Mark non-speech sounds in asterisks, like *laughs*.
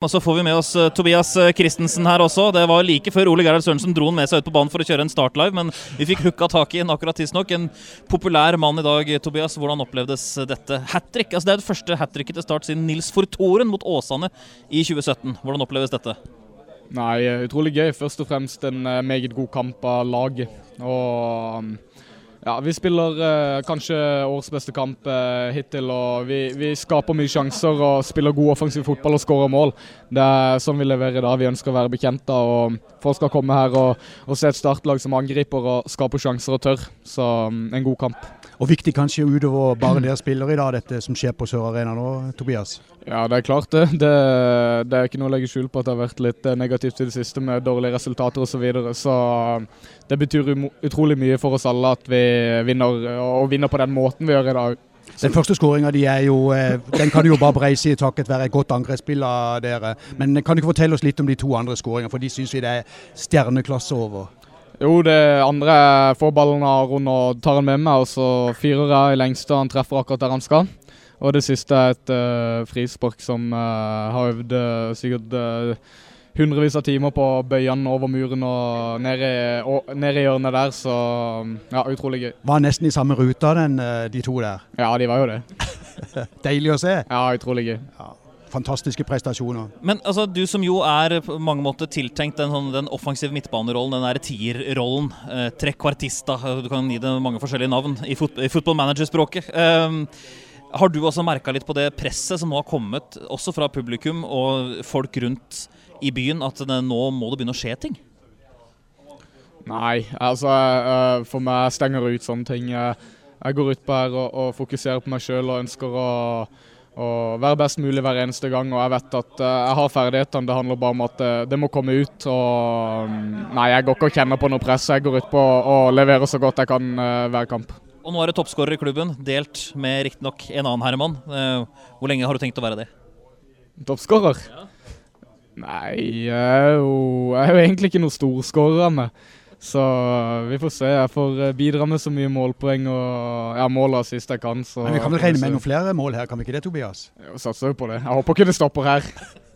Og så får vi med oss uh, Tobias eh, Christensen her også. Det var like før Ole Gerhard Sørensen dro han med seg ut på banen for å kjøre en startlive, men vi fikk hooka tak i en akkurat tidsnok. En populær mann i dag. Tobias, hvordan opplevdes dette hat trick? Altså, det er det første hat tricket til start siden Nils Fortoren mot Åsane i 2017. Hvordan oppleves dette? Nei, utrolig gøy. Først og fremst en meget god kamp av laget. Og um, ja, Vi spiller eh, kanskje årets beste kamp eh, hittil. og vi, vi, skaper mye sjanser og spiller god offensiv fotball og skårer mål. Det er sånn vi leverer i dag. Vi ønsker å være bekjent. av, og Folk skal komme her og, og se et startlag som angriper og skaper sjanser og tør. Så um, en god kamp. Og viktig kanskje utover bare dere spillere i dag, dette som skjer på Sør Arena nå, Tobias? Ja, det er klart det. det. det. er ikke noe å legge skjul på at det har vært litt eh, negativt i det siste med dårlige resultater osv. Så, videre. så um, det betyr utrolig mye for oss alle at vi vinner, og vinner på den måten vi gjør i dag. Den første skåringa di er jo eh, Den kan du jo bare breise i takket være et godt angrepsspill av dere. Men kan du ikke fortelle oss litt om de to andre skåringene, for de syns vi det er stjerneklasse over? Jo, det andre får ballen av Aron og tar den med meg, og så fyrer jeg i lengste. Han treffer akkurat der han skal. Og det siste er et uh, frispark som uh, har øvd uh, sikkert hundrevis av timer på bøyene over muren og ned i, og, ned i hjørnet der. Så ja, utrolig gøy. Var nesten i samme ruta, den, de to der? Ja, de var jo det. *laughs* Deilig å se. Ja, utrolig gøy. Ja fantastiske prestasjoner. Men altså, du som jo er på mange måter tiltenkt den, sånn, den offensive midtbanerollen, den derre tierrollen, eh, trekvartista, du kan gi det mange forskjellige navn i, fot i football manager-språket. Har du også merka litt på det presset som nå har kommet, også fra publikum og folk rundt i byen, at nå må det begynne å skje ting? Nei, altså uh, for meg stenger ut sånne ting. Jeg går ut på her og, og fokuserer på meg sjøl og ønsker å å, være best mulig hver eneste gang. Og jeg vet at uh, jeg har ferdighetene. Det handler bare om at det må komme ut. Og um, nei, jeg går ikke og kjenner på noe press. Jeg går ut på å levere så godt jeg kan hver kamp. Og nå er det toppskårer i klubben, delt med riktignok en annen herremann. hvor lenge har du tenkt å være det? Toppskårer? Ja. Nei, jeg er, jo, jeg er jo egentlig ikke noen storskårer av meg. Så vi får se. Jeg får eh, bidra med så mye målpoeng og ja, mål og assist jeg kan. Men Vi kan vel regne med noen flere mål her, kan vi ikke det, Tobias? Jeg satser jo på det. Jeg håper ikke det stopper her. *laughs*